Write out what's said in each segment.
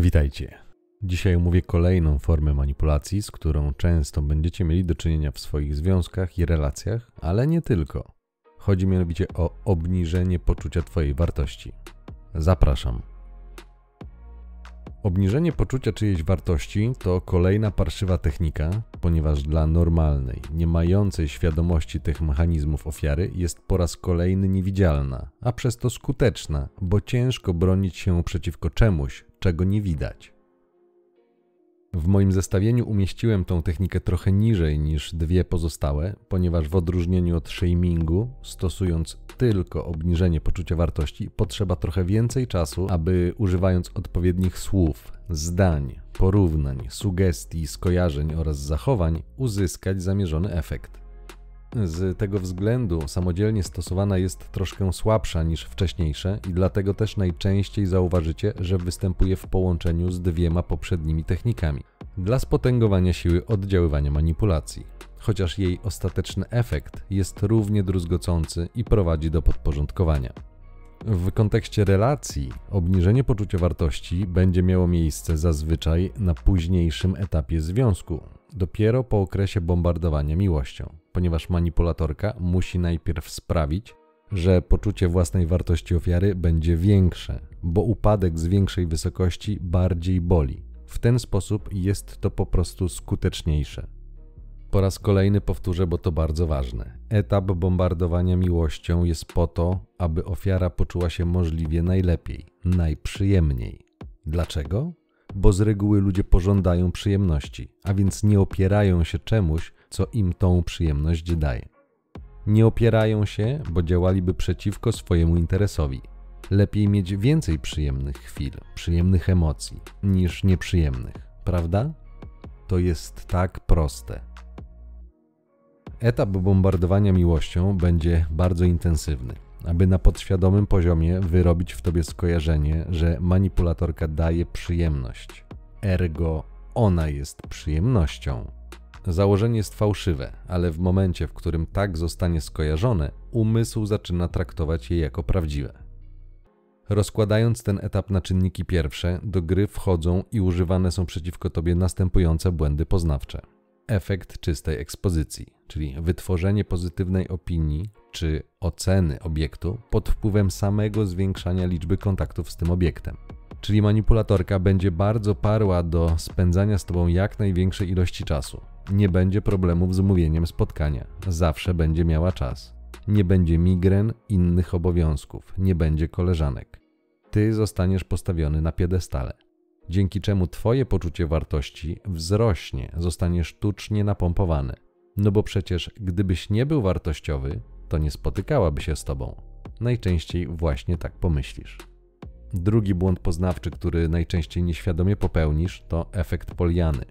Witajcie. Dzisiaj omówię kolejną formę manipulacji, z którą często będziecie mieli do czynienia w swoich związkach i relacjach, ale nie tylko. Chodzi mianowicie o obniżenie poczucia Twojej wartości. Zapraszam. Obniżenie poczucia czyjejś wartości to kolejna parszywa technika, ponieważ dla normalnej, nie mającej świadomości tych mechanizmów ofiary jest po raz kolejny niewidzialna, a przez to skuteczna, bo ciężko bronić się przeciwko czemuś, czego nie widać. W moim zestawieniu umieściłem tą technikę trochę niżej niż dwie pozostałe, ponieważ w odróżnieniu od shamingu, stosując tylko obniżenie poczucia wartości, potrzeba trochę więcej czasu, aby używając odpowiednich słów, zdań, porównań, sugestii, skojarzeń oraz zachowań uzyskać zamierzony efekt. Z tego względu samodzielnie stosowana jest troszkę słabsza niż wcześniejsze i dlatego też najczęściej zauważycie, że występuje w połączeniu z dwiema poprzednimi technikami dla spotęgowania siły oddziaływania manipulacji, chociaż jej ostateczny efekt jest równie druzgocący i prowadzi do podporządkowania. W kontekście relacji obniżenie poczucia wartości będzie miało miejsce zazwyczaj na późniejszym etapie związku, dopiero po okresie bombardowania miłością, ponieważ manipulatorka musi najpierw sprawić, że poczucie własnej wartości ofiary będzie większe, bo upadek z większej wysokości bardziej boli. W ten sposób jest to po prostu skuteczniejsze. Po raz kolejny powtórzę, bo to bardzo ważne. Etap bombardowania miłością jest po to, aby ofiara poczuła się możliwie najlepiej, najprzyjemniej. Dlaczego? Bo z reguły ludzie pożądają przyjemności, a więc nie opierają się czemuś, co im tą przyjemność daje. Nie opierają się, bo działaliby przeciwko swojemu interesowi. Lepiej mieć więcej przyjemnych chwil, przyjemnych emocji, niż nieprzyjemnych, prawda? To jest tak proste. Etap bombardowania miłością będzie bardzo intensywny, aby na podświadomym poziomie wyrobić w tobie skojarzenie, że manipulatorka daje przyjemność. Ergo, ona jest przyjemnością. Założenie jest fałszywe, ale w momencie, w którym tak zostanie skojarzone, umysł zaczyna traktować je jako prawdziwe. Rozkładając ten etap na czynniki pierwsze, do gry wchodzą i używane są przeciwko tobie następujące błędy poznawcze. Efekt czystej ekspozycji, czyli wytworzenie pozytywnej opinii czy oceny obiektu pod wpływem samego zwiększania liczby kontaktów z tym obiektem. Czyli manipulatorka będzie bardzo parła do spędzania z tobą jak największej ilości czasu. Nie będzie problemów z mówieniem spotkania, zawsze będzie miała czas. Nie będzie migren, innych obowiązków, nie będzie koleżanek. Ty zostaniesz postawiony na piedestale, dzięki czemu Twoje poczucie wartości wzrośnie, zostanie sztucznie napompowane. No bo przecież, gdybyś nie był wartościowy, to nie spotykałaby się z Tobą. Najczęściej właśnie tak pomyślisz. Drugi błąd poznawczy, który najczęściej nieświadomie popełnisz, to efekt poliany.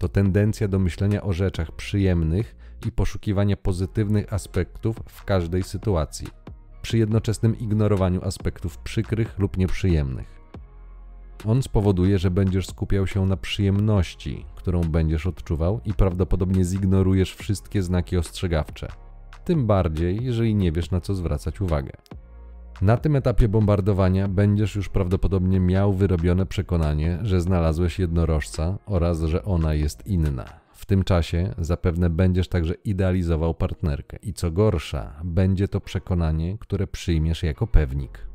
To tendencja do myślenia o rzeczach przyjemnych i poszukiwania pozytywnych aspektów w każdej sytuacji, przy jednoczesnym ignorowaniu aspektów przykrych lub nieprzyjemnych. On spowoduje, że będziesz skupiał się na przyjemności, którą będziesz odczuwał, i prawdopodobnie zignorujesz wszystkie znaki ostrzegawcze. Tym bardziej, jeżeli nie wiesz, na co zwracać uwagę. Na tym etapie bombardowania będziesz już prawdopodobnie miał wyrobione przekonanie, że znalazłeś jednorożca oraz że ona jest inna. W tym czasie zapewne będziesz także idealizował partnerkę i co gorsza, będzie to przekonanie, które przyjmiesz jako pewnik.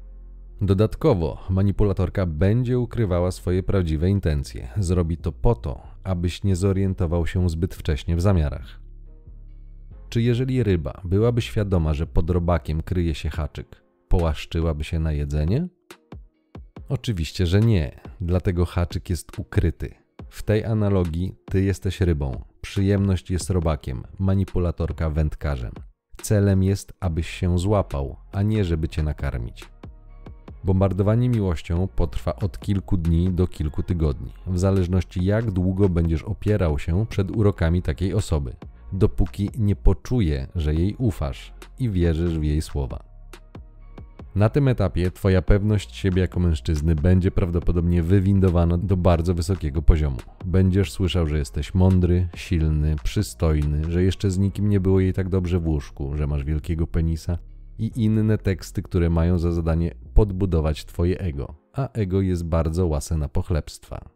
Dodatkowo manipulatorka będzie ukrywała swoje prawdziwe intencje. Zrobi to po to, abyś nie zorientował się zbyt wcześnie w zamiarach. Czy jeżeli ryba byłaby świadoma, że pod robakiem kryje się haczyk, połaszczyłaby się na jedzenie? Oczywiście, że nie, dlatego haczyk jest ukryty. W tej analogii ty jesteś rybą, przyjemność jest robakiem, manipulatorka wędkarzem. Celem jest, abyś się złapał, a nie żeby cię nakarmić. Bombardowanie miłością potrwa od kilku dni do kilku tygodni, w zależności jak długo będziesz opierał się przed urokami takiej osoby, dopóki nie poczuje, że jej ufasz i wierzysz w jej słowa. Na tym etapie Twoja pewność siebie jako mężczyzny będzie prawdopodobnie wywindowana do bardzo wysokiego poziomu. Będziesz słyszał, że jesteś mądry, silny, przystojny, że jeszcze z nikim nie było jej tak dobrze w łóżku, że masz wielkiego penisa i inne teksty, które mają za zadanie podbudować Twoje ego. a ego jest bardzo łase na pochlebstwa.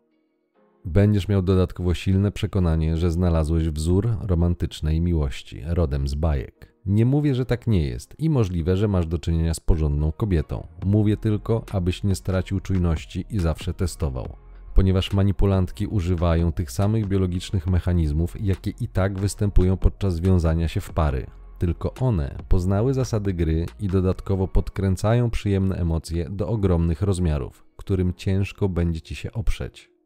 Będziesz miał dodatkowo silne przekonanie, że znalazłeś wzór romantycznej miłości, rodem z bajek. Nie mówię, że tak nie jest i możliwe, że masz do czynienia z porządną kobietą. Mówię tylko, abyś nie stracił czujności i zawsze testował. Ponieważ manipulantki używają tych samych biologicznych mechanizmów, jakie i tak występują podczas wiązania się w pary. Tylko one poznały zasady gry i dodatkowo podkręcają przyjemne emocje do ogromnych rozmiarów, którym ciężko będzie ci się oprzeć.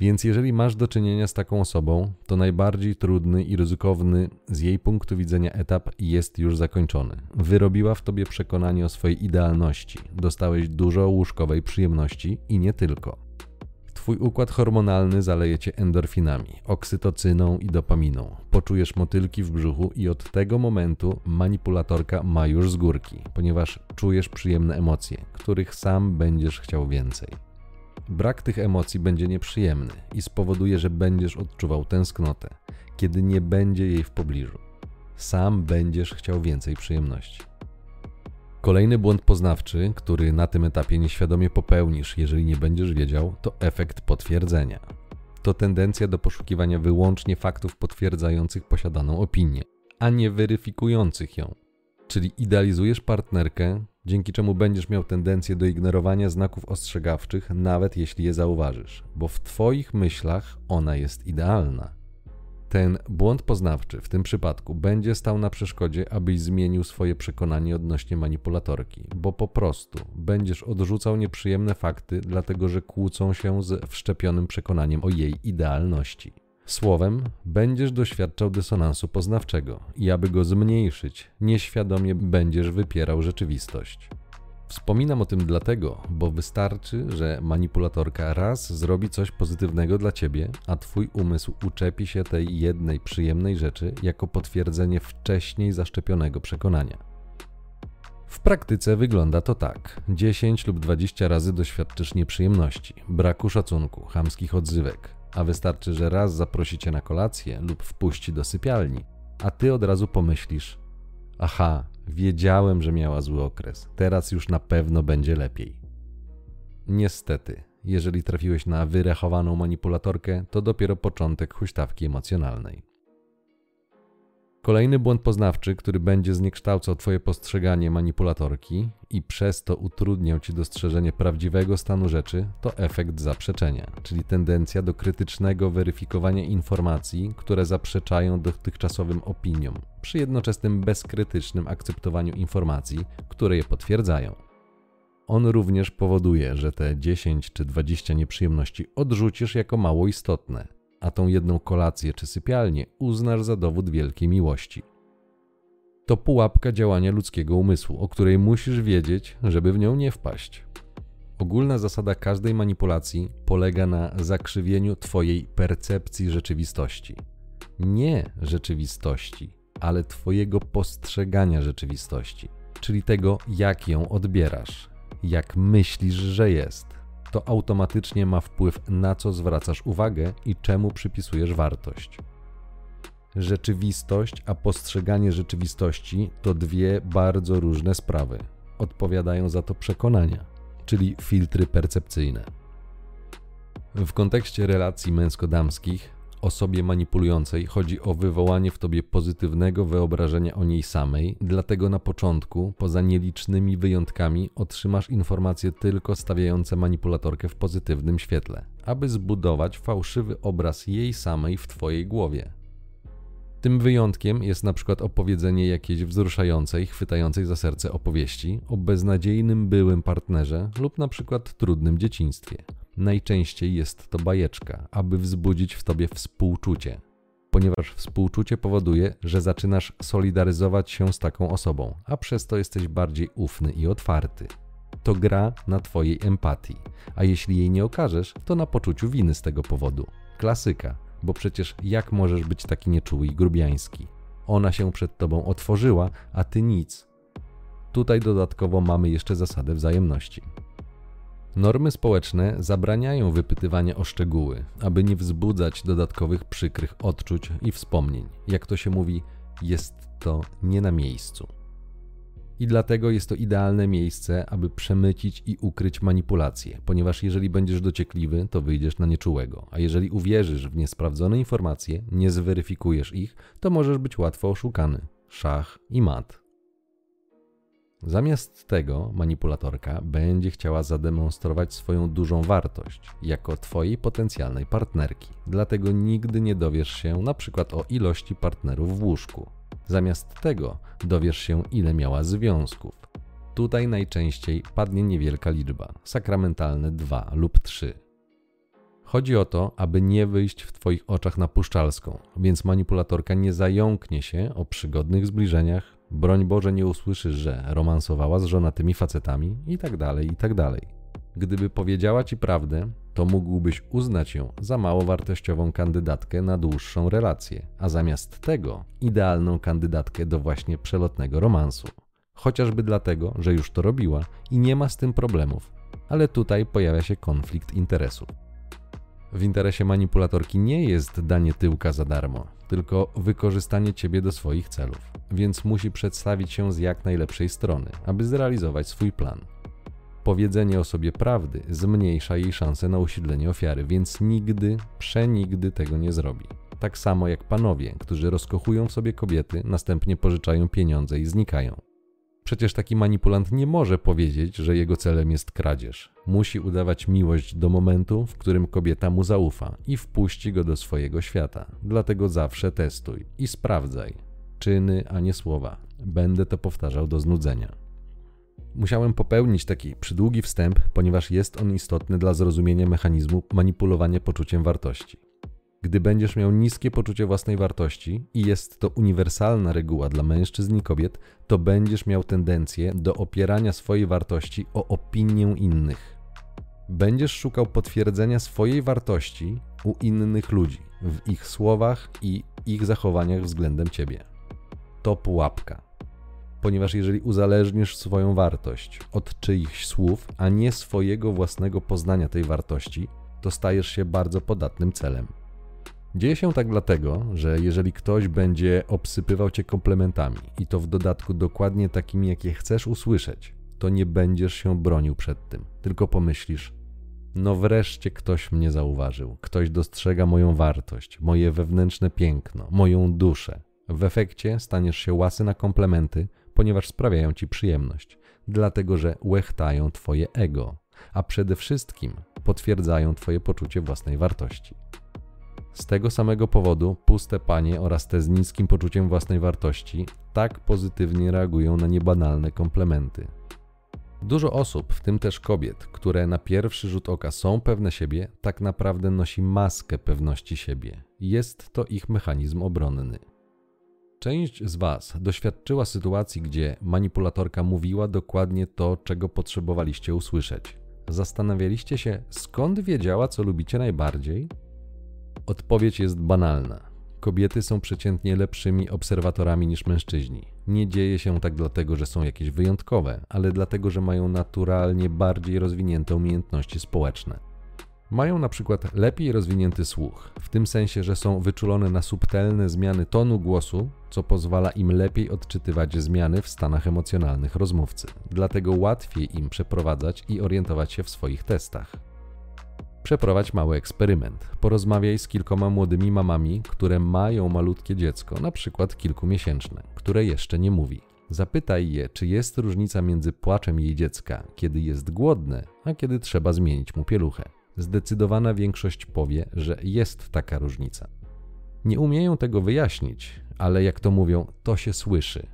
Więc jeżeli masz do czynienia z taką osobą, to najbardziej trudny i ryzykowny z jej punktu widzenia etap jest już zakończony. Wyrobiła w tobie przekonanie o swojej idealności, dostałeś dużo łóżkowej przyjemności i nie tylko. Twój układ hormonalny zaleje cię endorfinami, oksytocyną i dopaminą. Poczujesz motylki w brzuchu i od tego momentu manipulatorka ma już z górki, ponieważ czujesz przyjemne emocje, których sam będziesz chciał więcej. Brak tych emocji będzie nieprzyjemny i spowoduje, że będziesz odczuwał tęsknotę, kiedy nie będzie jej w pobliżu. Sam będziesz chciał więcej przyjemności. Kolejny błąd poznawczy, który na tym etapie nieświadomie popełnisz, jeżeli nie będziesz wiedział, to efekt potwierdzenia. To tendencja do poszukiwania wyłącznie faktów potwierdzających posiadaną opinię, a nie weryfikujących ją. Czyli idealizujesz partnerkę, dzięki czemu będziesz miał tendencję do ignorowania znaków ostrzegawczych, nawet jeśli je zauważysz, bo w Twoich myślach ona jest idealna. Ten błąd poznawczy w tym przypadku będzie stał na przeszkodzie, abyś zmienił swoje przekonanie odnośnie manipulatorki, bo po prostu będziesz odrzucał nieprzyjemne fakty, dlatego że kłócą się z wszczepionym przekonaniem o jej idealności. Słowem, będziesz doświadczał dysonansu poznawczego i aby go zmniejszyć, nieświadomie będziesz wypierał rzeczywistość. Wspominam o tym dlatego, bo wystarczy, że manipulatorka raz zrobi coś pozytywnego dla ciebie, a twój umysł uczepi się tej jednej przyjemnej rzeczy jako potwierdzenie wcześniej zaszczepionego przekonania. W praktyce wygląda to tak: 10 lub 20 razy doświadczysz nieprzyjemności, braku szacunku, chamskich odzywek, a wystarczy, że raz zaprosi cię na kolację lub wpuści do sypialni, a ty od razu pomyślisz: Aha, wiedziałem, że miała zły okres, teraz już na pewno będzie lepiej. Niestety, jeżeli trafiłeś na wyrechowaną manipulatorkę, to dopiero początek huśtawki emocjonalnej. Kolejny błąd poznawczy, który będzie zniekształcał Twoje postrzeganie manipulatorki i przez to utrudniał Ci dostrzeżenie prawdziwego stanu rzeczy, to efekt zaprzeczenia, czyli tendencja do krytycznego weryfikowania informacji, które zaprzeczają dotychczasowym opiniom, przy jednoczesnym bezkrytycznym akceptowaniu informacji, które je potwierdzają. On również powoduje, że te 10 czy 20 nieprzyjemności odrzucisz jako mało istotne, a tą jedną kolację czy sypialnię uznasz za dowód wielkiej miłości. To pułapka działania ludzkiego umysłu, o której musisz wiedzieć, żeby w nią nie wpaść. Ogólna zasada każdej manipulacji polega na zakrzywieniu Twojej percepcji rzeczywistości. Nie rzeczywistości, ale Twojego postrzegania rzeczywistości, czyli tego, jak ją odbierasz, jak myślisz, że jest to automatycznie ma wpływ na co zwracasz uwagę i czemu przypisujesz wartość. Rzeczywistość a postrzeganie rzeczywistości to dwie bardzo różne sprawy. Odpowiadają za to przekonania, czyli filtry percepcyjne. W kontekście relacji męsko-damskich osobie manipulującej chodzi o wywołanie w tobie pozytywnego wyobrażenia o niej samej, dlatego na początku, poza nielicznymi wyjątkami, otrzymasz informacje tylko stawiające manipulatorkę w pozytywnym świetle, aby zbudować fałszywy obraz jej samej w twojej głowie. Tym wyjątkiem jest na przykład opowiedzenie jakiejś wzruszającej, chwytającej za serce opowieści o beznadziejnym byłym partnerze lub na przykład trudnym dzieciństwie. Najczęściej jest to bajeczka, aby wzbudzić w tobie współczucie, ponieważ współczucie powoduje, że zaczynasz solidaryzować się z taką osobą, a przez to jesteś bardziej ufny i otwarty. To gra na twojej empatii, a jeśli jej nie okażesz, to na poczuciu winy z tego powodu. Klasyka, bo przecież jak możesz być taki nieczuły i grubiański? Ona się przed tobą otworzyła, a ty nic. Tutaj dodatkowo mamy jeszcze zasadę wzajemności. Normy społeczne zabraniają wypytywania o szczegóły, aby nie wzbudzać dodatkowych przykrych odczuć i wspomnień. Jak to się mówi, jest to nie na miejscu. I dlatego jest to idealne miejsce, aby przemycić i ukryć manipulacje, ponieważ jeżeli będziesz dociekliwy, to wyjdziesz na nieczułego, a jeżeli uwierzysz w niesprawdzone informacje, nie zweryfikujesz ich, to możesz być łatwo oszukany. Szach i mat. Zamiast tego manipulatorka będzie chciała zademonstrować swoją dużą wartość jako Twojej potencjalnej partnerki. Dlatego nigdy nie dowiesz się na przykład o ilości partnerów w łóżku. Zamiast tego dowiesz się, ile miała związków. Tutaj najczęściej padnie niewielka liczba, sakramentalne 2 lub 3. Chodzi o to, aby nie wyjść w Twoich oczach na puszczalską, więc manipulatorka nie zająknie się o przygodnych zbliżeniach, broń Boże nie usłyszysz, że romansowała z żonatymi facetami i tak dalej, i tak dalej. Gdyby powiedziała Ci prawdę, to mógłbyś uznać ją za mało wartościową kandydatkę na dłuższą relację, a zamiast tego idealną kandydatkę do właśnie przelotnego romansu. Chociażby dlatego, że już to robiła i nie ma z tym problemów, ale tutaj pojawia się konflikt interesów. W interesie manipulatorki nie jest danie tyłka za darmo, tylko wykorzystanie ciebie do swoich celów, więc musi przedstawić się z jak najlepszej strony, aby zrealizować swój plan. Powiedzenie o sobie prawdy zmniejsza jej szanse na usiedlenie ofiary, więc nigdy, przenigdy tego nie zrobi. Tak samo jak panowie, którzy rozkochują w sobie kobiety, następnie pożyczają pieniądze i znikają. Przecież taki manipulant nie może powiedzieć, że jego celem jest kradzież. Musi udawać miłość do momentu, w którym kobieta mu zaufa i wpuści go do swojego świata. Dlatego zawsze testuj i sprawdzaj. Czyny, a nie słowa. Będę to powtarzał do znudzenia. Musiałem popełnić taki przydługi wstęp, ponieważ jest on istotny dla zrozumienia mechanizmu manipulowania poczuciem wartości. Gdy będziesz miał niskie poczucie własnej wartości i jest to uniwersalna reguła dla mężczyzn i kobiet, to będziesz miał tendencję do opierania swojej wartości o opinię innych. Będziesz szukał potwierdzenia swojej wartości u innych ludzi, w ich słowach i ich zachowaniach względem ciebie. To pułapka. Ponieważ jeżeli uzależnisz swoją wartość od czyichś słów, a nie swojego własnego poznania tej wartości, to stajesz się bardzo podatnym celem. Dzieje się tak dlatego, że jeżeli ktoś będzie obsypywał cię komplementami i to w dodatku dokładnie takimi, jakie chcesz usłyszeć, to nie będziesz się bronił przed tym, tylko pomyślisz: No wreszcie ktoś mnie zauważył, ktoś dostrzega moją wartość, moje wewnętrzne piękno, moją duszę. W efekcie staniesz się łasy na komplementy, ponieważ sprawiają ci przyjemność, dlatego że łechtają twoje ego, a przede wszystkim potwierdzają twoje poczucie własnej wartości. Z tego samego powodu puste panie oraz te z niskim poczuciem własnej wartości tak pozytywnie reagują na niebanalne komplementy. Dużo osób, w tym też kobiet, które na pierwszy rzut oka są pewne siebie, tak naprawdę nosi maskę pewności siebie. Jest to ich mechanizm obronny. Część z Was doświadczyła sytuacji, gdzie manipulatorka mówiła dokładnie to, czego potrzebowaliście usłyszeć. Zastanawialiście się, skąd wiedziała, co lubicie najbardziej? Odpowiedź jest banalna. Kobiety są przeciętnie lepszymi obserwatorami niż mężczyźni. Nie dzieje się tak dlatego, że są jakieś wyjątkowe, ale dlatego, że mają naturalnie bardziej rozwinięte umiejętności społeczne. Mają na przykład lepiej rozwinięty słuch, w tym sensie, że są wyczulone na subtelne zmiany tonu głosu, co pozwala im lepiej odczytywać zmiany w stanach emocjonalnych rozmówcy. Dlatego łatwiej im przeprowadzać i orientować się w swoich testach. Przeprowadź mały eksperyment. Porozmawiaj z kilkoma młodymi mamami, które mają malutkie dziecko, na przykład kilkumiesięczne, które jeszcze nie mówi. Zapytaj je, czy jest różnica między płaczem jej dziecka, kiedy jest głodne, a kiedy trzeba zmienić mu pieluchę. Zdecydowana większość powie, że jest taka różnica. Nie umieją tego wyjaśnić, ale jak to mówią, to się słyszy.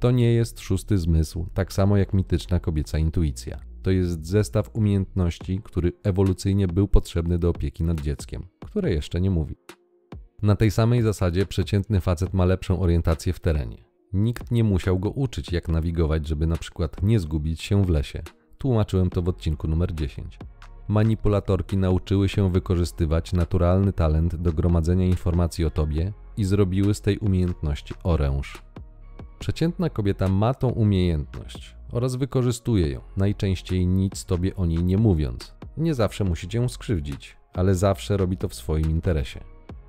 To nie jest szósty zmysł, tak samo jak mityczna kobieca intuicja to jest zestaw umiejętności, który ewolucyjnie był potrzebny do opieki nad dzieckiem, które jeszcze nie mówi. Na tej samej zasadzie przeciętny facet ma lepszą orientację w terenie. Nikt nie musiał go uczyć, jak nawigować, żeby na przykład nie zgubić się w lesie. Tłumaczyłem to w odcinku numer 10. Manipulatorki nauczyły się wykorzystywać naturalny talent do gromadzenia informacji o tobie i zrobiły z tej umiejętności oręż. Przeciętna kobieta ma tą umiejętność oraz wykorzystuje ją, najczęściej nic tobie o niej nie mówiąc. Nie zawsze musi cię skrzywdzić, ale zawsze robi to w swoim interesie.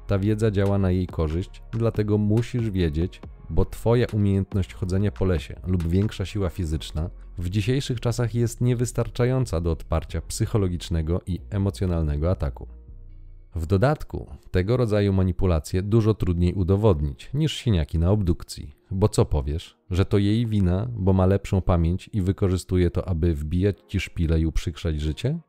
Ta wiedza działa na jej korzyść, dlatego musisz wiedzieć, bo Twoja umiejętność chodzenia po lesie lub większa siła fizyczna w dzisiejszych czasach jest niewystarczająca do odparcia psychologicznego i emocjonalnego ataku. W dodatku, tego rodzaju manipulacje dużo trudniej udowodnić niż siniaki na obdukcji, bo co powiesz, że to jej wina, bo ma lepszą pamięć i wykorzystuje to, aby wbijać ci szpile i uprzykrzać życie?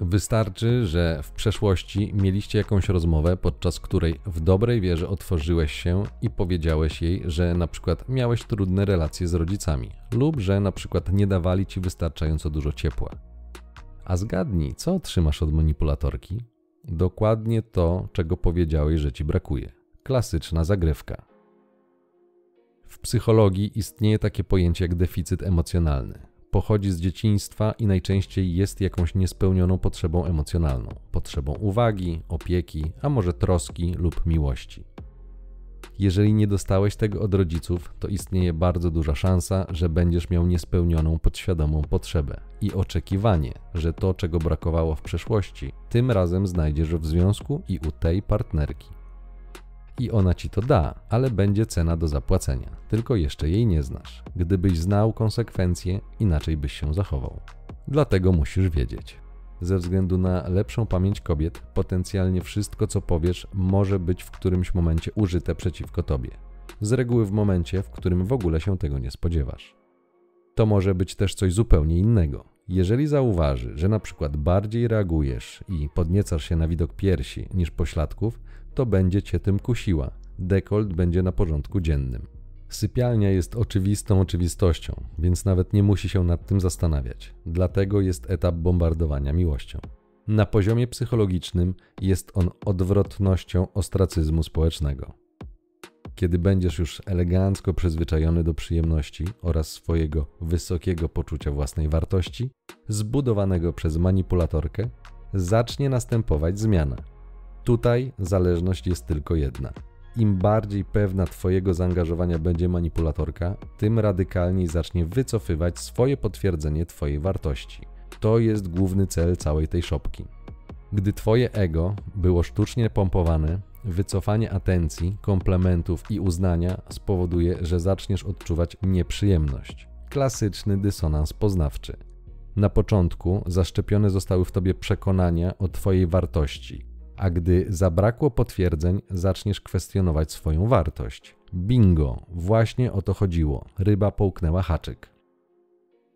Wystarczy, że w przeszłości mieliście jakąś rozmowę, podczas której w dobrej wierze otworzyłeś się i powiedziałeś jej, że na przykład miałeś trudne relacje z rodzicami, lub że na przykład nie dawali ci wystarczająco dużo ciepła. A zgadnij, co otrzymasz od manipulatorki? Dokładnie to, czego powiedziałeś, że ci brakuje. Klasyczna zagrywka. W psychologii istnieje takie pojęcie jak deficyt emocjonalny. Pochodzi z dzieciństwa i najczęściej jest jakąś niespełnioną potrzebą emocjonalną, potrzebą uwagi, opieki, a może troski lub miłości. Jeżeli nie dostałeś tego od rodziców, to istnieje bardzo duża szansa, że będziesz miał niespełnioną podświadomą potrzebę i oczekiwanie, że to, czego brakowało w przeszłości, tym razem znajdziesz w związku i u tej partnerki. I ona ci to da, ale będzie cena do zapłacenia, tylko jeszcze jej nie znasz. Gdybyś znał konsekwencje, inaczej byś się zachował. Dlatego musisz wiedzieć. Ze względu na lepszą pamięć kobiet, potencjalnie wszystko, co powiesz, może być w którymś momencie użyte przeciwko tobie. Z reguły w momencie, w którym w ogóle się tego nie spodziewasz. To może być też coś zupełnie innego. Jeżeli zauważy, że na przykład bardziej reagujesz i podniecasz się na widok piersi niż pośladków, to będzie cię tym kusiła. Dekolt będzie na porządku dziennym. Sypialnia jest oczywistą oczywistością, więc nawet nie musi się nad tym zastanawiać. Dlatego jest etap bombardowania miłością. Na poziomie psychologicznym jest on odwrotnością ostracyzmu społecznego. Kiedy będziesz już elegancko przyzwyczajony do przyjemności oraz swojego wysokiego poczucia własnej wartości, zbudowanego przez manipulatorkę, zacznie następować zmiana. Tutaj zależność jest tylko jedna – im bardziej pewna Twojego zaangażowania będzie manipulatorka, tym radykalniej zacznie wycofywać swoje potwierdzenie Twojej wartości. To jest główny cel całej tej szopki. Gdy Twoje ego było sztucznie pompowane, wycofanie atencji, komplementów i uznania spowoduje, że zaczniesz odczuwać nieprzyjemność. Klasyczny dysonans poznawczy. Na początku zaszczepione zostały w tobie przekonania o Twojej wartości, a gdy zabrakło potwierdzeń, zaczniesz kwestionować swoją wartość. Bingo, właśnie o to chodziło. Ryba połknęła haczyk.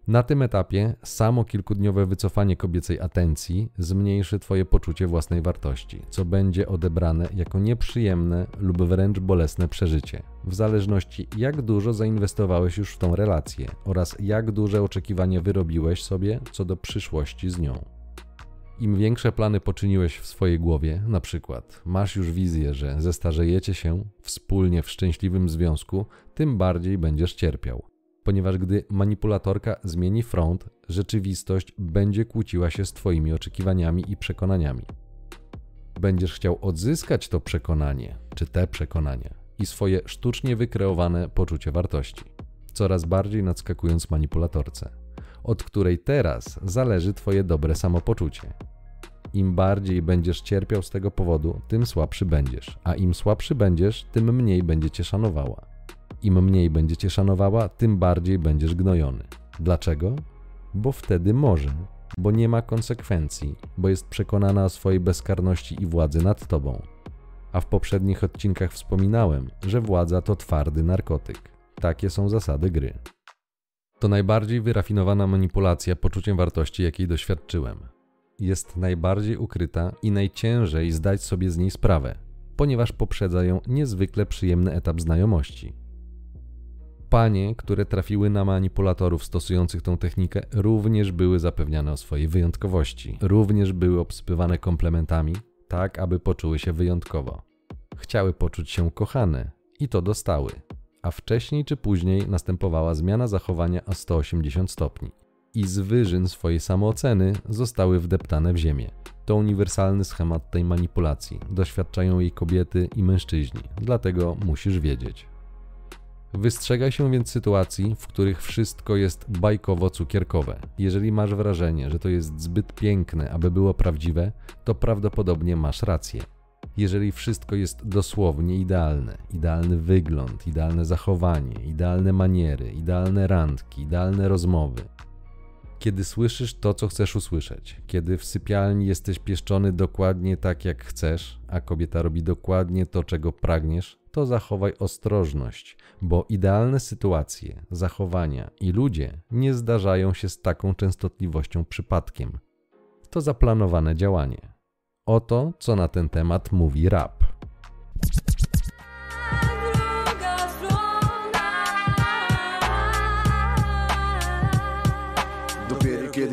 Na tym etapie samo kilkudniowe wycofanie kobiecej atencji zmniejszy Twoje poczucie własnej wartości, co będzie odebrane jako nieprzyjemne lub wręcz bolesne przeżycie, w zależności jak dużo zainwestowałeś już w tą relację oraz jak duże oczekiwanie wyrobiłeś sobie co do przyszłości z nią. Im większe plany poczyniłeś w swojej głowie, na przykład masz już wizję, że zestarzejecie się wspólnie w szczęśliwym związku, tym bardziej będziesz cierpiał. Ponieważ gdy manipulatorka zmieni front, rzeczywistość będzie kłóciła się z Twoimi oczekiwaniami i przekonaniami. Będziesz chciał odzyskać to przekonanie, czy te przekonania, i swoje sztucznie wykreowane poczucie wartości, coraz bardziej nadskakując manipulatorce, od której teraz zależy Twoje dobre samopoczucie. Im bardziej będziesz cierpiał z tego powodu, tym słabszy będziesz, a im słabszy będziesz, tym mniej będzie cię szanowała. Im mniej będzie cię szanowała, tym bardziej będziesz gnojony. Dlaczego? Bo wtedy może, bo nie ma konsekwencji, bo jest przekonana o swojej bezkarności i władzy nad tobą. A w poprzednich odcinkach wspominałem, że władza to twardy narkotyk. Takie są zasady gry. To najbardziej wyrafinowana manipulacja poczuciem wartości, jakiej doświadczyłem jest najbardziej ukryta i najciężej zdać sobie z niej sprawę, ponieważ poprzedza ją niezwykle przyjemny etap znajomości. Panie, które trafiły na manipulatorów stosujących tą technikę, również były zapewniane o swojej wyjątkowości, również były obsypywane komplementami, tak aby poczuły się wyjątkowo. Chciały poczuć się kochane i to dostały, a wcześniej czy później następowała zmiana zachowania o 180 stopni i z wyżyn swojej samooceny zostały wdeptane w ziemię. To uniwersalny schemat tej manipulacji. Doświadczają jej kobiety i mężczyźni, dlatego musisz wiedzieć. Wystrzegaj się więc sytuacji, w których wszystko jest bajkowo-cukierkowe. Jeżeli masz wrażenie, że to jest zbyt piękne, aby było prawdziwe, to prawdopodobnie masz rację. Jeżeli wszystko jest dosłownie idealne, idealny wygląd, idealne zachowanie, idealne maniery, idealne randki, idealne rozmowy, kiedy słyszysz to, co chcesz usłyszeć, kiedy w sypialni jesteś pieszczony dokładnie tak, jak chcesz, a kobieta robi dokładnie to, czego pragniesz, to zachowaj ostrożność, bo idealne sytuacje, zachowania i ludzie nie zdarzają się z taką częstotliwością przypadkiem. To zaplanowane działanie. Oto, co na ten temat mówi rap.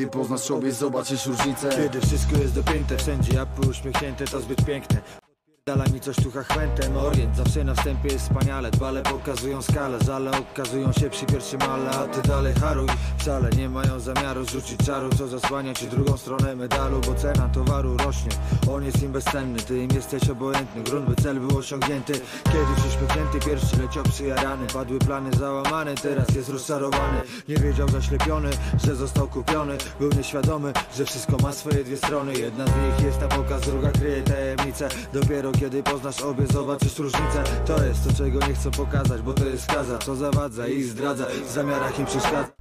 Poznasz sobie, zobaczysz różnicę. Kiedy wszystko jest dopięte, wszędzie apy uśmiechnięte, to zbyt piękne Dala mi coś tu chwętem Orient zawsze na wstępie jest wspaniale. Dbale pokazują skalę, żale okazują się przy pierwszym ale. A ty dalej haruj, wcale nie mają zamiaru Zrzucić czaru, co zasłania ci drugą stronę medalu Bo cena towaru rośnie, on jest im bezcenny Ty im jesteś obojętny, grunt by cel był osiągnięty. Kiedyś uśmiechnięty, pierwszy leciał przyjarany. Padły plany załamane, teraz jest rozczarowany. Nie wiedział zaślepiony, że został kupiony. Był nieświadomy, że wszystko ma swoje dwie strony. Jedna z nich jest na pokaz, druga kryje tajemnicę Dopiero kiedy poznasz obie, zobaczysz różnicę To jest to, czego nie chcą pokazać, bo to jest skaza Co zawadza i zdradza, w zamiarach im przeszkadza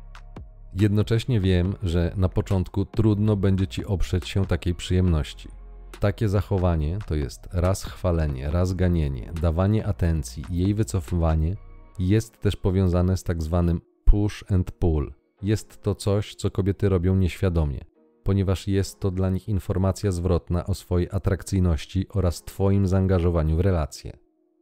Jednocześnie wiem, że na początku trudno będzie ci oprzeć się takiej przyjemności. Takie zachowanie to jest raz chwalenie, raz ganienie, dawanie atencji i jej wycofywanie jest też powiązane z tak zwanym push and pull. Jest to coś, co kobiety robią nieświadomie ponieważ jest to dla nich informacja zwrotna o swojej atrakcyjności oraz Twoim zaangażowaniu w relacje.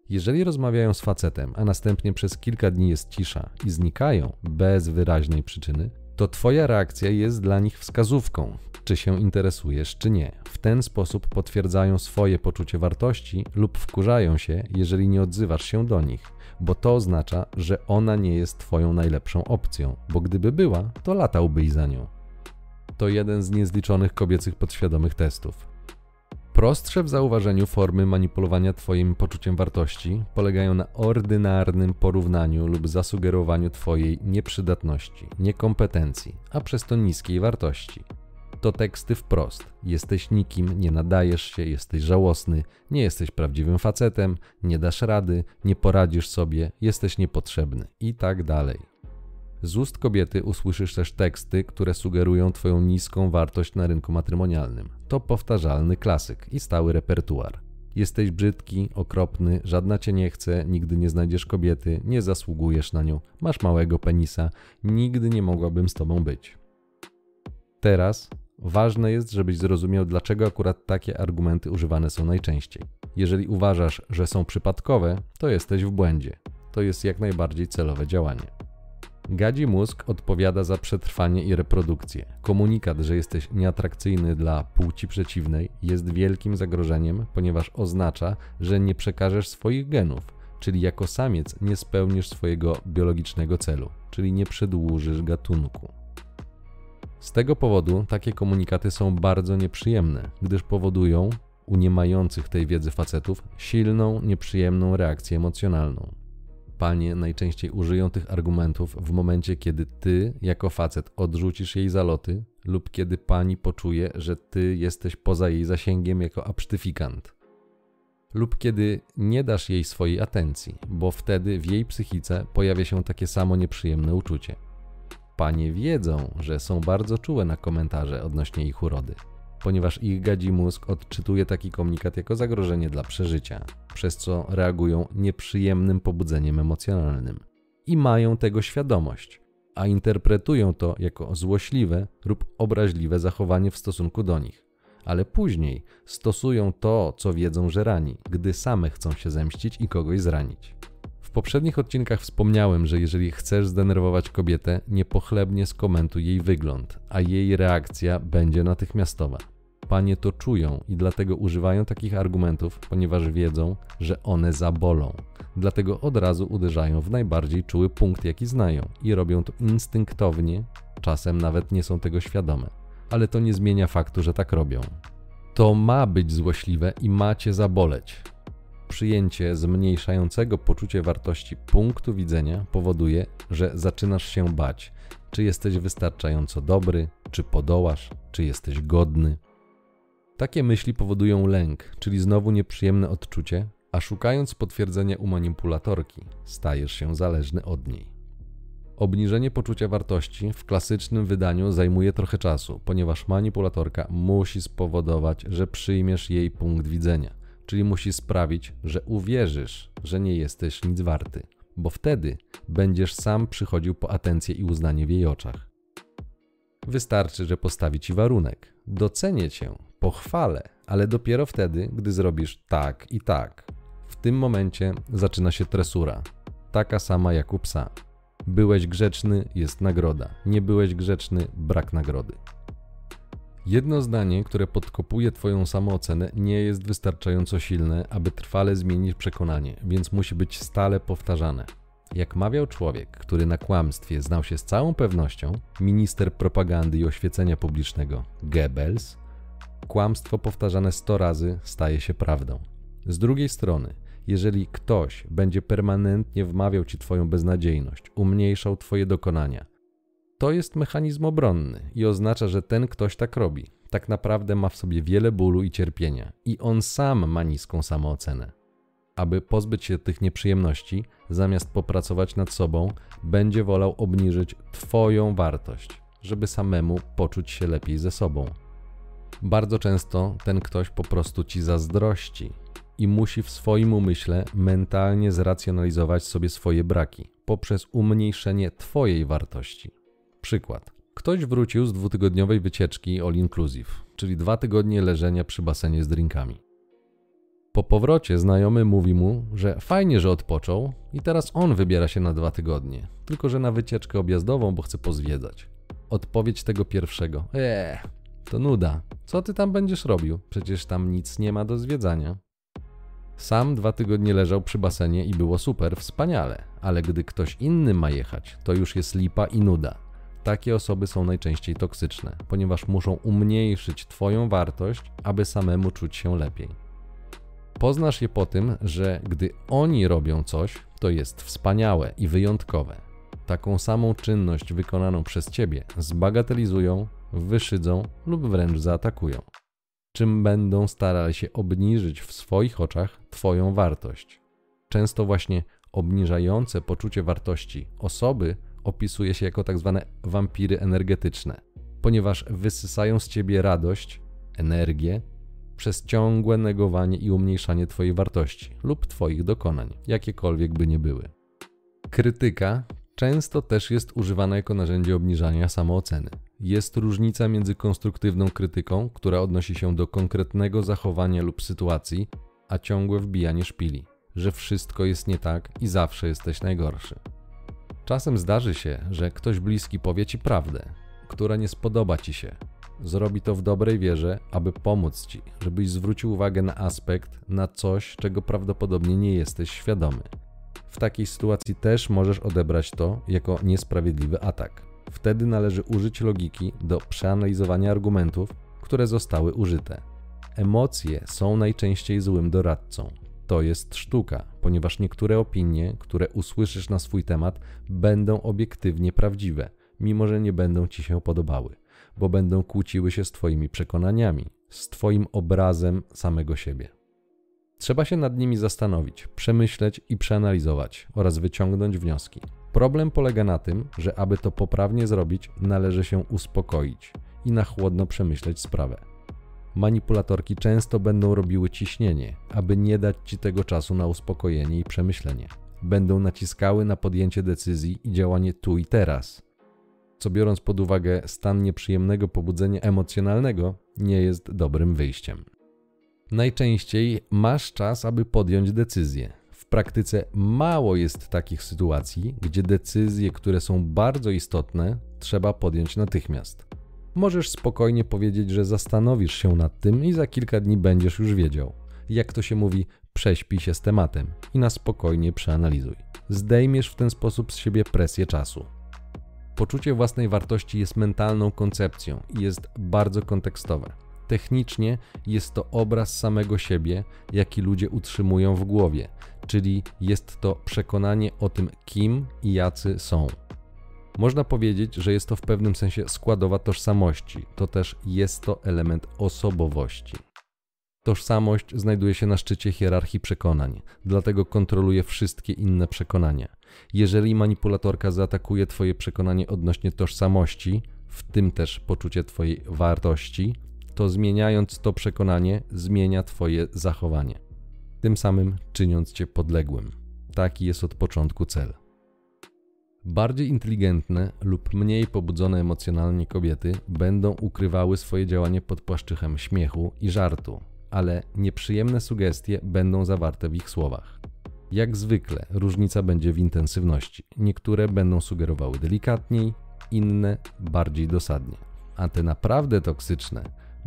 Jeżeli rozmawiają z facetem, a następnie przez kilka dni jest cisza i znikają bez wyraźnej przyczyny, to Twoja reakcja jest dla nich wskazówką, czy się interesujesz, czy nie. W ten sposób potwierdzają swoje poczucie wartości lub wkurzają się, jeżeli nie odzywasz się do nich, bo to oznacza, że ona nie jest Twoją najlepszą opcją, bo gdyby była, to latałbyś za nią to jeden z niezliczonych kobiecych podświadomych testów. Prostsze w zauważeniu formy manipulowania Twoim poczuciem wartości polegają na ordynarnym porównaniu lub zasugerowaniu Twojej nieprzydatności, niekompetencji, a przez to niskiej wartości. To teksty wprost. Jesteś nikim, nie nadajesz się, jesteś żałosny, nie jesteś prawdziwym facetem, nie dasz rady, nie poradzisz sobie, jesteś niepotrzebny i tak dalej. Z ust kobiety usłyszysz też teksty, które sugerują Twoją niską wartość na rynku matrymonialnym. To powtarzalny klasyk i stały repertuar. Jesteś brzydki, okropny, żadna cię nie chce, nigdy nie znajdziesz kobiety, nie zasługujesz na nią, masz małego penisa, nigdy nie mogłabym z tobą być. Teraz ważne jest, żebyś zrozumiał, dlaczego akurat takie argumenty używane są najczęściej. Jeżeli uważasz, że są przypadkowe, to jesteś w błędzie. To jest jak najbardziej celowe działanie. Gadzi mózg odpowiada za przetrwanie i reprodukcję. Komunikat, że jesteś nieatrakcyjny dla płci przeciwnej, jest wielkim zagrożeniem, ponieważ oznacza, że nie przekażesz swoich genów, czyli jako samiec nie spełnisz swojego biologicznego celu, czyli nie przedłużysz gatunku. Z tego powodu takie komunikaty są bardzo nieprzyjemne, gdyż powodują u niemających tej wiedzy facetów silną, nieprzyjemną reakcję emocjonalną panie najczęściej użyją tych argumentów w momencie, kiedy ty, jako facet, odrzucisz jej zaloty, lub kiedy pani poczuje, że ty jesteś poza jej zasięgiem jako absztyfikant. Lub kiedy nie dasz jej swojej atencji, bo wtedy w jej psychice pojawia się takie samo nieprzyjemne uczucie. Panie wiedzą, że są bardzo czułe na komentarze odnośnie ich urody ponieważ ich gadzi mózg odczytuje taki komunikat jako zagrożenie dla przeżycia, przez co reagują nieprzyjemnym pobudzeniem emocjonalnym. I mają tego świadomość, a interpretują to jako złośliwe lub obraźliwe zachowanie w stosunku do nich. Ale później stosują to, co wiedzą, że rani, gdy same chcą się zemścić i kogoś zranić. Poprzednich odcinkach wspomniałem, że jeżeli chcesz zdenerwować kobietę, niepochlebnie skomentuj jej wygląd, a jej reakcja będzie natychmiastowa. Panie to czują i dlatego używają takich argumentów, ponieważ wiedzą, że one zabolą. Dlatego od razu uderzają w najbardziej czuły punkt, jaki znają i robią to instynktownie, czasem nawet nie są tego świadome. Ale to nie zmienia faktu, że tak robią. To ma być złośliwe i macie zaboleć. Przyjęcie zmniejszającego poczucie wartości punktu widzenia powoduje, że zaczynasz się bać, czy jesteś wystarczająco dobry, czy podołasz, czy jesteś godny. Takie myśli powodują lęk, czyli znowu nieprzyjemne odczucie, a szukając potwierdzenia u manipulatorki, stajesz się zależny od niej. Obniżenie poczucia wartości w klasycznym wydaniu zajmuje trochę czasu, ponieważ manipulatorka musi spowodować, że przyjmiesz jej punkt widzenia, czyli musi sprawić, że uwierzysz, że nie jesteś nic warty, bo wtedy będziesz sam przychodził po atencję i uznanie w jej oczach. Wystarczy, że postawi ci warunek. Docenię cię, pochwalę, ale dopiero wtedy, gdy zrobisz tak i tak. W tym momencie zaczyna się tresura, taka sama jak u psa. Byłeś grzeczny, jest nagroda. Nie byłeś grzeczny, brak nagrody. Jedno zdanie, które podkopuje Twoją samoocenę, nie jest wystarczająco silne, aby trwale zmienić przekonanie, więc musi być stale powtarzane. Jak mawiał człowiek, który na kłamstwie znał się z całą pewnością, minister propagandy i oświecenia publicznego Goebbels, kłamstwo powtarzane 100 razy staje się prawdą. Z drugiej strony, jeżeli ktoś będzie permanentnie wmawiał ci Twoją beznadziejność, umniejszał Twoje dokonania, to jest mechanizm obronny i oznacza, że ten ktoś tak robi. Tak naprawdę ma w sobie wiele bólu i cierpienia, i on sam ma niską samoocenę. Aby pozbyć się tych nieprzyjemności, zamiast popracować nad sobą, będzie wolał obniżyć Twoją wartość, żeby samemu poczuć się lepiej ze sobą. Bardzo często ten ktoś po prostu ci zazdrości i musi w swoim umyśle mentalnie zracjonalizować sobie swoje braki poprzez umniejszenie Twojej wartości. Przykład. Ktoś wrócił z dwutygodniowej wycieczki all inclusive, czyli dwa tygodnie leżenia przy basenie z drinkami. Po powrocie znajomy mówi mu, że fajnie, że odpoczął i teraz on wybiera się na dwa tygodnie, tylko że na wycieczkę objazdową, bo chce pozwiedzać. Odpowiedź tego pierwszego: Eee, to nuda. Co ty tam będziesz robił? Przecież tam nic nie ma do zwiedzania. Sam dwa tygodnie leżał przy basenie i było super, wspaniale, ale gdy ktoś inny ma jechać, to już jest lipa i nuda. Takie osoby są najczęściej toksyczne, ponieważ muszą umniejszyć Twoją wartość, aby samemu czuć się lepiej. Poznasz je po tym, że gdy oni robią coś, to jest wspaniałe i wyjątkowe. Taką samą czynność wykonaną przez Ciebie zbagatelizują, wyszydzą lub wręcz zaatakują czym będą starali się obniżyć w swoich oczach Twoją wartość. Często właśnie obniżające poczucie wartości osoby opisuje się jako tak zwane wampiry energetyczne, ponieważ wysysają z ciebie radość, energię przez ciągłe negowanie i umniejszanie Twojej wartości lub Twoich dokonań, jakiekolwiek by nie były. Krytyka często też jest używana jako narzędzie obniżania samooceny. Jest różnica między konstruktywną krytyką, która odnosi się do konkretnego zachowania lub sytuacji, a ciągłe wbijanie szpili, że wszystko jest nie tak i zawsze jesteś najgorszy. Czasem zdarzy się, że ktoś bliski powie ci prawdę, która nie spodoba ci się. Zrobi to w dobrej wierze, aby pomóc ci, żebyś zwrócił uwagę na aspekt, na coś, czego prawdopodobnie nie jesteś świadomy. W takiej sytuacji też możesz odebrać to jako niesprawiedliwy atak. Wtedy należy użyć logiki do przeanalizowania argumentów, które zostały użyte. Emocje są najczęściej złym doradcą. To jest sztuka, ponieważ niektóre opinie, które usłyszysz na swój temat, będą obiektywnie prawdziwe, mimo że nie będą ci się podobały, bo będą kłóciły się z Twoimi przekonaniami, z Twoim obrazem samego siebie. Trzeba się nad nimi zastanowić, przemyśleć i przeanalizować oraz wyciągnąć wnioski. Problem polega na tym, że aby to poprawnie zrobić, należy się uspokoić i na chłodno przemyśleć sprawę. Manipulatorki często będą robiły ciśnienie, aby nie dać ci tego czasu na uspokojenie i przemyślenie. Będą naciskały na podjęcie decyzji i działanie tu i teraz, co biorąc pod uwagę stan nieprzyjemnego pobudzenia emocjonalnego, nie jest dobrym wyjściem. Najczęściej masz czas, aby podjąć decyzję. W praktyce mało jest takich sytuacji, gdzie decyzje, które są bardzo istotne, trzeba podjąć natychmiast. Możesz spokojnie powiedzieć, że zastanowisz się nad tym i za kilka dni będziesz już wiedział. Jak to się mówi, prześpij się z tematem i na spokojnie przeanalizuj. Zdejmiesz w ten sposób z siebie presję czasu. Poczucie własnej wartości jest mentalną koncepcją i jest bardzo kontekstowe. Technicznie jest to obraz samego siebie, jaki ludzie utrzymują w głowie, czyli jest to przekonanie o tym, kim i jacy są. Można powiedzieć, że jest to w pewnym sensie składowa tożsamości, to też jest to element osobowości. Tożsamość znajduje się na szczycie hierarchii przekonań, dlatego kontroluje wszystkie inne przekonania. Jeżeli manipulatorka zaatakuje Twoje przekonanie odnośnie tożsamości, w tym też poczucie Twojej wartości, to zmieniając to przekonanie, zmienia Twoje zachowanie, tym samym czyniąc Cię podległym. Taki jest od początku cel. Bardziej inteligentne lub mniej pobudzone emocjonalnie kobiety będą ukrywały swoje działanie pod płaszczychem śmiechu i żartu, ale nieprzyjemne sugestie będą zawarte w ich słowach. Jak zwykle, różnica będzie w intensywności. Niektóre będą sugerowały delikatniej, inne bardziej dosadnie. A te naprawdę toksyczne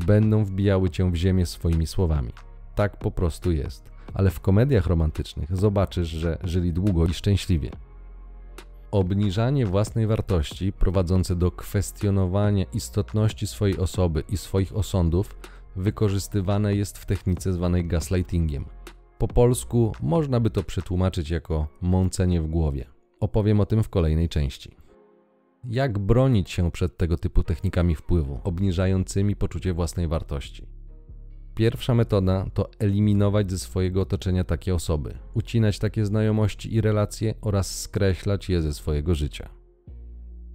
będą wbijały cię w ziemię swoimi słowami. Tak po prostu jest. Ale w komediach romantycznych zobaczysz, że żyli długo i szczęśliwie. Obniżanie własnej wartości prowadzące do kwestionowania istotności swojej osoby i swoich osądów wykorzystywane jest w technice zwanej gaslightingiem. Po polsku można by to przetłumaczyć jako mącenie w głowie. Opowiem o tym w kolejnej części. Jak bronić się przed tego typu technikami wpływu, obniżającymi poczucie własnej wartości? Pierwsza metoda to eliminować ze swojego otoczenia takie osoby, ucinać takie znajomości i relacje oraz skreślać je ze swojego życia.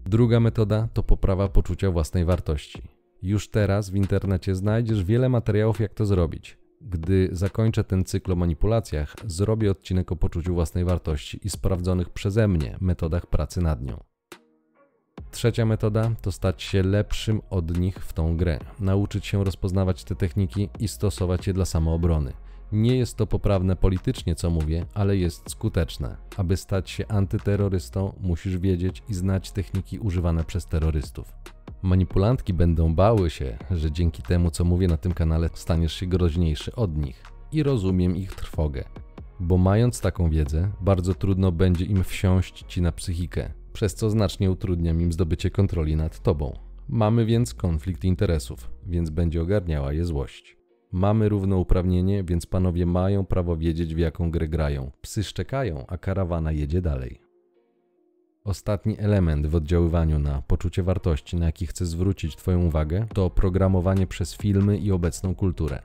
Druga metoda to poprawa poczucia własnej wartości. Już teraz w internecie znajdziesz wiele materiałów, jak to zrobić. Gdy zakończę ten cykl o manipulacjach, zrobię odcinek o poczuciu własnej wartości i sprawdzonych przeze mnie metodach pracy nad nią. Trzecia metoda to stać się lepszym od nich w tą grę, nauczyć się rozpoznawać te techniki i stosować je dla samoobrony. Nie jest to poprawne politycznie, co mówię, ale jest skuteczne. Aby stać się antyterrorystą, musisz wiedzieć i znać techniki używane przez terrorystów. Manipulantki będą bały się, że dzięki temu, co mówię na tym kanale, staniesz się groźniejszy od nich. I rozumiem ich trwogę. Bo mając taką wiedzę, bardzo trudno będzie im wsiąść ci na psychikę, przez co znacznie utrudniam im zdobycie kontroli nad tobą. Mamy więc konflikt interesów, więc będzie ogarniała je złość. Mamy równouprawnienie, więc panowie mają prawo wiedzieć, w jaką grę grają. Psy szczekają, a karawana jedzie dalej. Ostatni element w oddziaływaniu na poczucie wartości, na jaki chcę zwrócić Twoją uwagę, to programowanie przez filmy i obecną kulturę.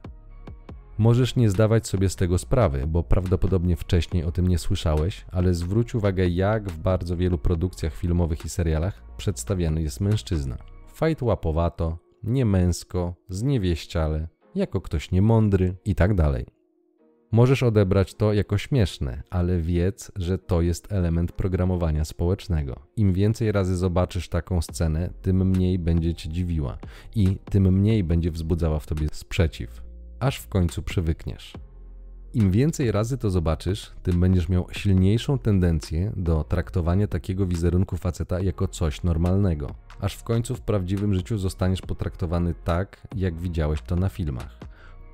Możesz nie zdawać sobie z tego sprawy, bo prawdopodobnie wcześniej o tym nie słyszałeś, ale zwróć uwagę, jak w bardzo wielu produkcjach filmowych i serialach przedstawiany jest mężczyzna. Fajt łapowato, niemęsko, zniewieściale, jako ktoś niemądry i tak dalej. Możesz odebrać to jako śmieszne, ale wiedz, że to jest element programowania społecznego. Im więcej razy zobaczysz taką scenę, tym mniej będzie cię dziwiła i tym mniej będzie wzbudzała w tobie sprzeciw aż w końcu przywykniesz. Im więcej razy to zobaczysz, tym będziesz miał silniejszą tendencję do traktowania takiego wizerunku faceta jako coś normalnego, aż w końcu w prawdziwym życiu zostaniesz potraktowany tak, jak widziałeś to na filmach.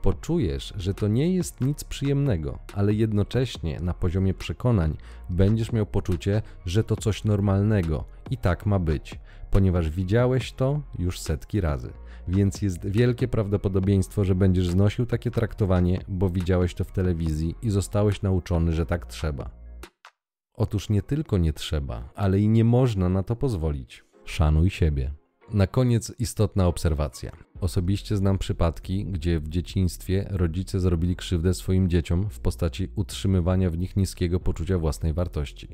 Poczujesz, że to nie jest nic przyjemnego, ale jednocześnie na poziomie przekonań będziesz miał poczucie, że to coś normalnego i tak ma być, ponieważ widziałeś to już setki razy więc jest wielkie prawdopodobieństwo, że będziesz znosił takie traktowanie, bo widziałeś to w telewizji i zostałeś nauczony, że tak trzeba. Otóż nie tylko nie trzeba, ale i nie można na to pozwolić. Szanuj siebie. Na koniec istotna obserwacja. Osobiście znam przypadki, gdzie w dzieciństwie rodzice zrobili krzywdę swoim dzieciom w postaci utrzymywania w nich niskiego poczucia własnej wartości.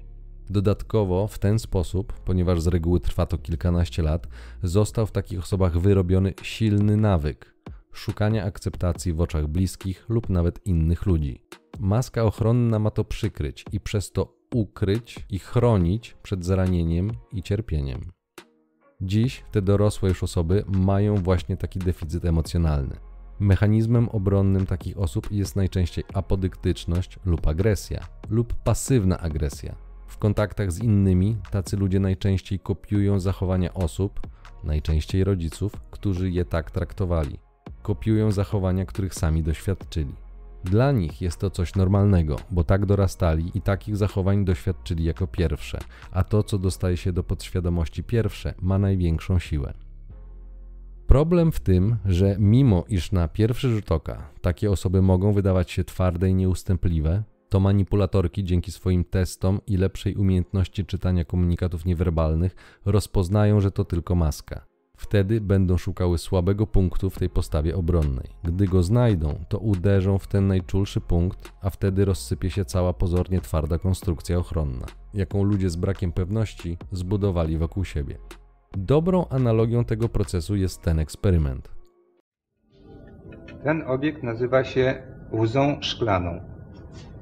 Dodatkowo w ten sposób, ponieważ z reguły trwa to kilkanaście lat, został w takich osobach wyrobiony silny nawyk szukania akceptacji w oczach bliskich lub nawet innych ludzi. Maska ochronna ma to przykryć i przez to ukryć i chronić przed zranieniem i cierpieniem. Dziś te dorosłe już osoby mają właśnie taki deficyt emocjonalny. Mechanizmem obronnym takich osób jest najczęściej apodyktyczność lub agresja, lub pasywna agresja, w kontaktach z innymi tacy ludzie najczęściej kopiują zachowania osób, najczęściej rodziców, którzy je tak traktowali. Kopiują zachowania, których sami doświadczyli. Dla nich jest to coś normalnego, bo tak dorastali i takich zachowań doświadczyli jako pierwsze, a to, co dostaje się do podświadomości pierwsze, ma największą siłę. Problem w tym, że mimo iż na pierwszy rzut oka takie osoby mogą wydawać się twarde i nieustępliwe, to manipulatorki dzięki swoim testom i lepszej umiejętności czytania komunikatów niewerbalnych rozpoznają, że to tylko maska. Wtedy będą szukały słabego punktu w tej postawie obronnej. Gdy go znajdą, to uderzą w ten najczulszy punkt, a wtedy rozsypie się cała pozornie twarda konstrukcja ochronna, jaką ludzie z brakiem pewności zbudowali wokół siebie. Dobrą analogią tego procesu jest ten eksperyment. Ten obiekt nazywa się łzą szklaną.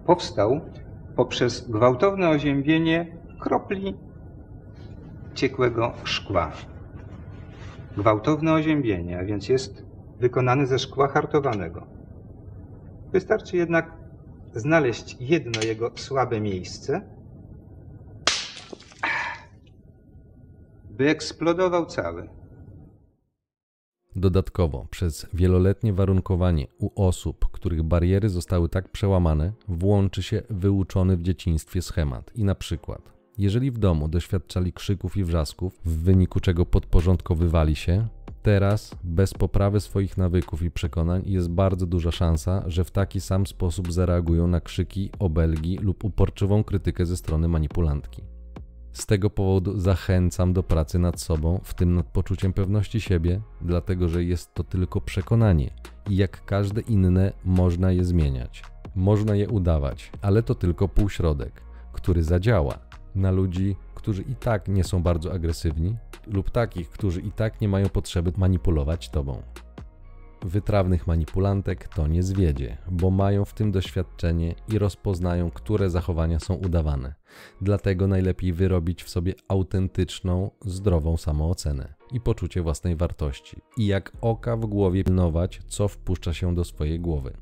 Powstał poprzez gwałtowne oziębienie kropli ciekłego szkła. Gwałtowne oziębienie, a więc jest wykonany ze szkła hartowanego. Wystarczy jednak znaleźć jedno jego słabe miejsce, by eksplodował cały. Dodatkowo, przez wieloletnie warunkowanie u osób, których bariery zostały tak przełamane, włączy się wyuczony w dzieciństwie schemat i na przykład, jeżeli w domu doświadczali krzyków i wrzasków, w wyniku czego podporządkowywali się, teraz, bez poprawy swoich nawyków i przekonań, jest bardzo duża szansa, że w taki sam sposób zareagują na krzyki, obelgi lub uporczywą krytykę ze strony manipulantki. Z tego powodu zachęcam do pracy nad sobą, w tym nad poczuciem pewności siebie, dlatego że jest to tylko przekonanie i jak każde inne można je zmieniać. Można je udawać, ale to tylko półśrodek, który zadziała na ludzi, którzy i tak nie są bardzo agresywni, lub takich, którzy i tak nie mają potrzeby manipulować tobą. Wytrawnych manipulantek to nie zwiedzie, bo mają w tym doświadczenie i rozpoznają, które zachowania są udawane. Dlatego najlepiej wyrobić w sobie autentyczną, zdrową samoocenę i poczucie własnej wartości. I jak oka w głowie pilnować, co wpuszcza się do swojej głowy.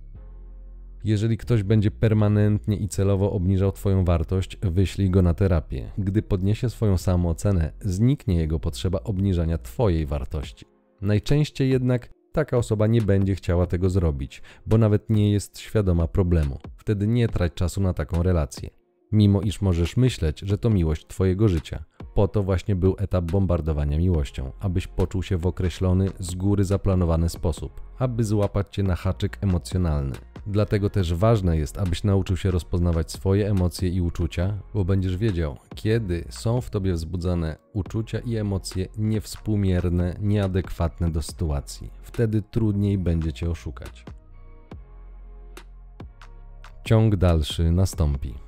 Jeżeli ktoś będzie permanentnie i celowo obniżał Twoją wartość, wyślij go na terapię. Gdy podniesie swoją samoocenę, zniknie jego potrzeba obniżania Twojej wartości. Najczęściej jednak taka osoba nie będzie chciała tego zrobić, bo nawet nie jest świadoma problemu. Wtedy nie trać czasu na taką relację. Mimo iż możesz myśleć, że to miłość Twojego życia. Po to właśnie był etap bombardowania miłością, abyś poczuł się w określony, z góry zaplanowany sposób, aby złapać Cię na haczyk emocjonalny. Dlatego też ważne jest, abyś nauczył się rozpoznawać swoje emocje i uczucia, bo będziesz wiedział, kiedy są w tobie wzbudzane uczucia i emocje niewspółmierne, nieadekwatne do sytuacji. Wtedy trudniej będzie cię oszukać. Ciąg dalszy nastąpi.